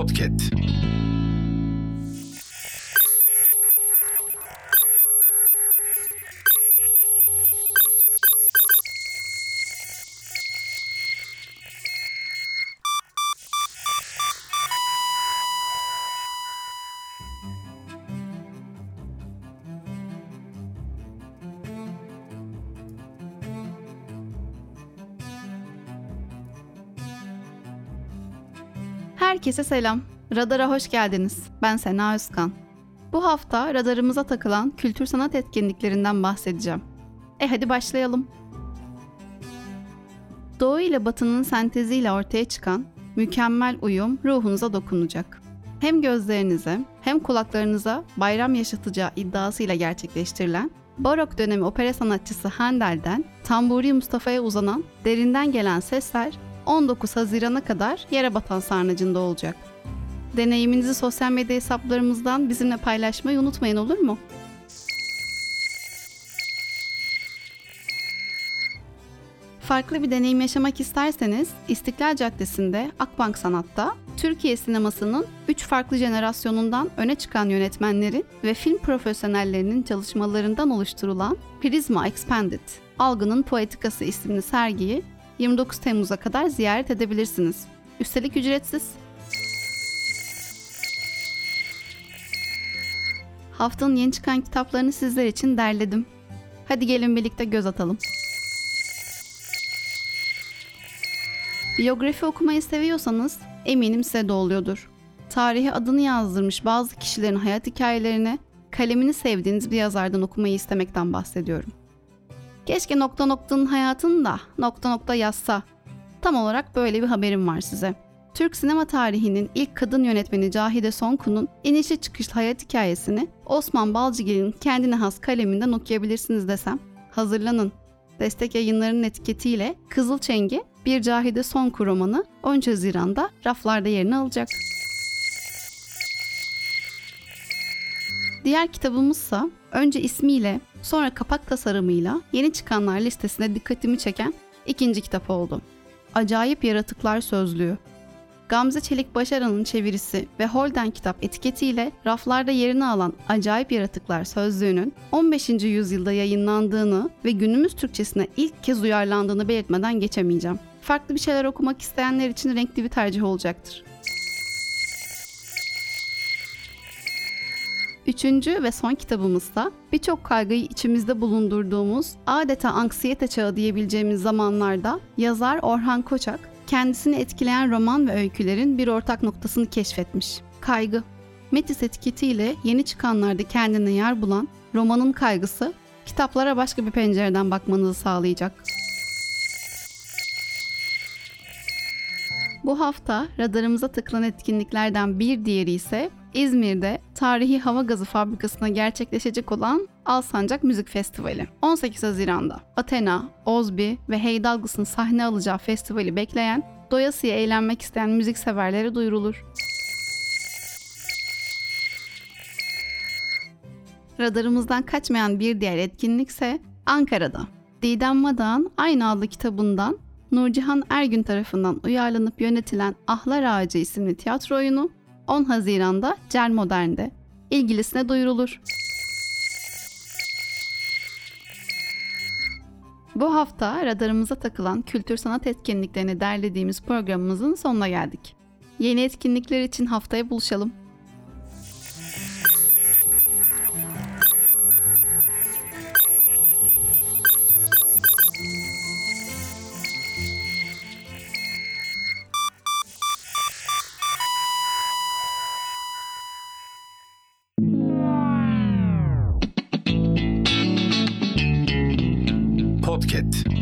Podcast. Herkese selam. Radar'a hoş geldiniz. Ben Sena Özkan. Bu hafta radarımıza takılan kültür sanat etkinliklerinden bahsedeceğim. E hadi başlayalım. Doğu ile Batı'nın senteziyle ortaya çıkan mükemmel uyum ruhunuza dokunacak. Hem gözlerinize hem kulaklarınıza bayram yaşatacağı iddiasıyla gerçekleştirilen Barok dönemi opera sanatçısı Handel'den Tamburi Mustafa'ya uzanan derinden gelen sesler 19 Haziran'a kadar yere batan sarnıcında olacak. Deneyiminizi sosyal medya hesaplarımızdan bizimle paylaşmayı unutmayın olur mu? Farklı bir deneyim yaşamak isterseniz İstiklal Caddesi'nde Akbank Sanat'ta Türkiye sinemasının 3 farklı jenerasyonundan öne çıkan yönetmenlerin ve film profesyonellerinin çalışmalarından oluşturulan Prisma Expanded, Algının Poetikası isimli sergiyi 29 Temmuz'a kadar ziyaret edebilirsiniz. Üstelik ücretsiz. Haftanın yeni çıkan kitaplarını sizler için derledim. Hadi gelin birlikte göz atalım. Biyografi okumayı seviyorsanız eminim size de oluyordur. Tarihe adını yazdırmış bazı kişilerin hayat hikayelerini kalemini sevdiğiniz bir yazardan okumayı istemekten bahsediyorum. Keşke nokta noktanın hayatını da nokta nokta yazsa. Tam olarak böyle bir haberim var size. Türk sinema tarihinin ilk kadın yönetmeni Cahide Sonku'nun inişi çıkışlı hayat hikayesini Osman Balcıgil'in kendine has kaleminden okuyabilirsiniz desem. Hazırlanın. Destek yayınlarının etiketiyle Kızıl Çengi bir Cahide Sonku romanı 13 Haziran'da raflarda yerini alacak. Diğer kitabımızsa önce ismiyle sonra kapak tasarımıyla yeni çıkanlar listesine dikkatimi çeken ikinci kitap oldu. Acayip Yaratıklar Sözlüğü. Gamze Çelik Başaran'ın çevirisi ve Holden kitap etiketiyle raflarda yerini alan Acayip Yaratıklar Sözlüğü'nün 15. yüzyılda yayınlandığını ve günümüz Türkçesine ilk kez uyarlandığını belirtmeden geçemeyeceğim. Farklı bir şeyler okumak isteyenler için renkli bir tercih olacaktır. Üçüncü ve son kitabımızda birçok kaygıyı içimizde bulundurduğumuz adeta anksiyete çağı diyebileceğimiz zamanlarda yazar Orhan Koçak kendisini etkileyen roman ve öykülerin bir ortak noktasını keşfetmiş. Kaygı. Metis etiketiyle yeni çıkanlarda kendine yer bulan romanın kaygısı kitaplara başka bir pencereden bakmanızı sağlayacak. Bu hafta radarımıza tıklanan etkinliklerden bir diğeri ise İzmir'de tarihi hava gazı fabrikasına gerçekleşecek olan Alsancak Müzik Festivali. 18 Haziran'da Athena, Ozbi ve Hey Dalgıs'ın sahne alacağı festivali bekleyen, doyasıya eğlenmek isteyen müzik severlere duyurulur. Radarımızdan kaçmayan bir diğer etkinlikse Ankara'da. Didem Madağ'ın aynı adlı kitabından Nurcihan Ergün tarafından uyarlanıp yönetilen Ahlar Ağacı isimli tiyatro oyunu 10 Haziran'da Cel Modern'de. İlgilisine duyurulur. Bu hafta radarımıza takılan kültür sanat etkinliklerini derlediğimiz programımızın sonuna geldik. Yeni etkinlikler için haftaya buluşalım. It.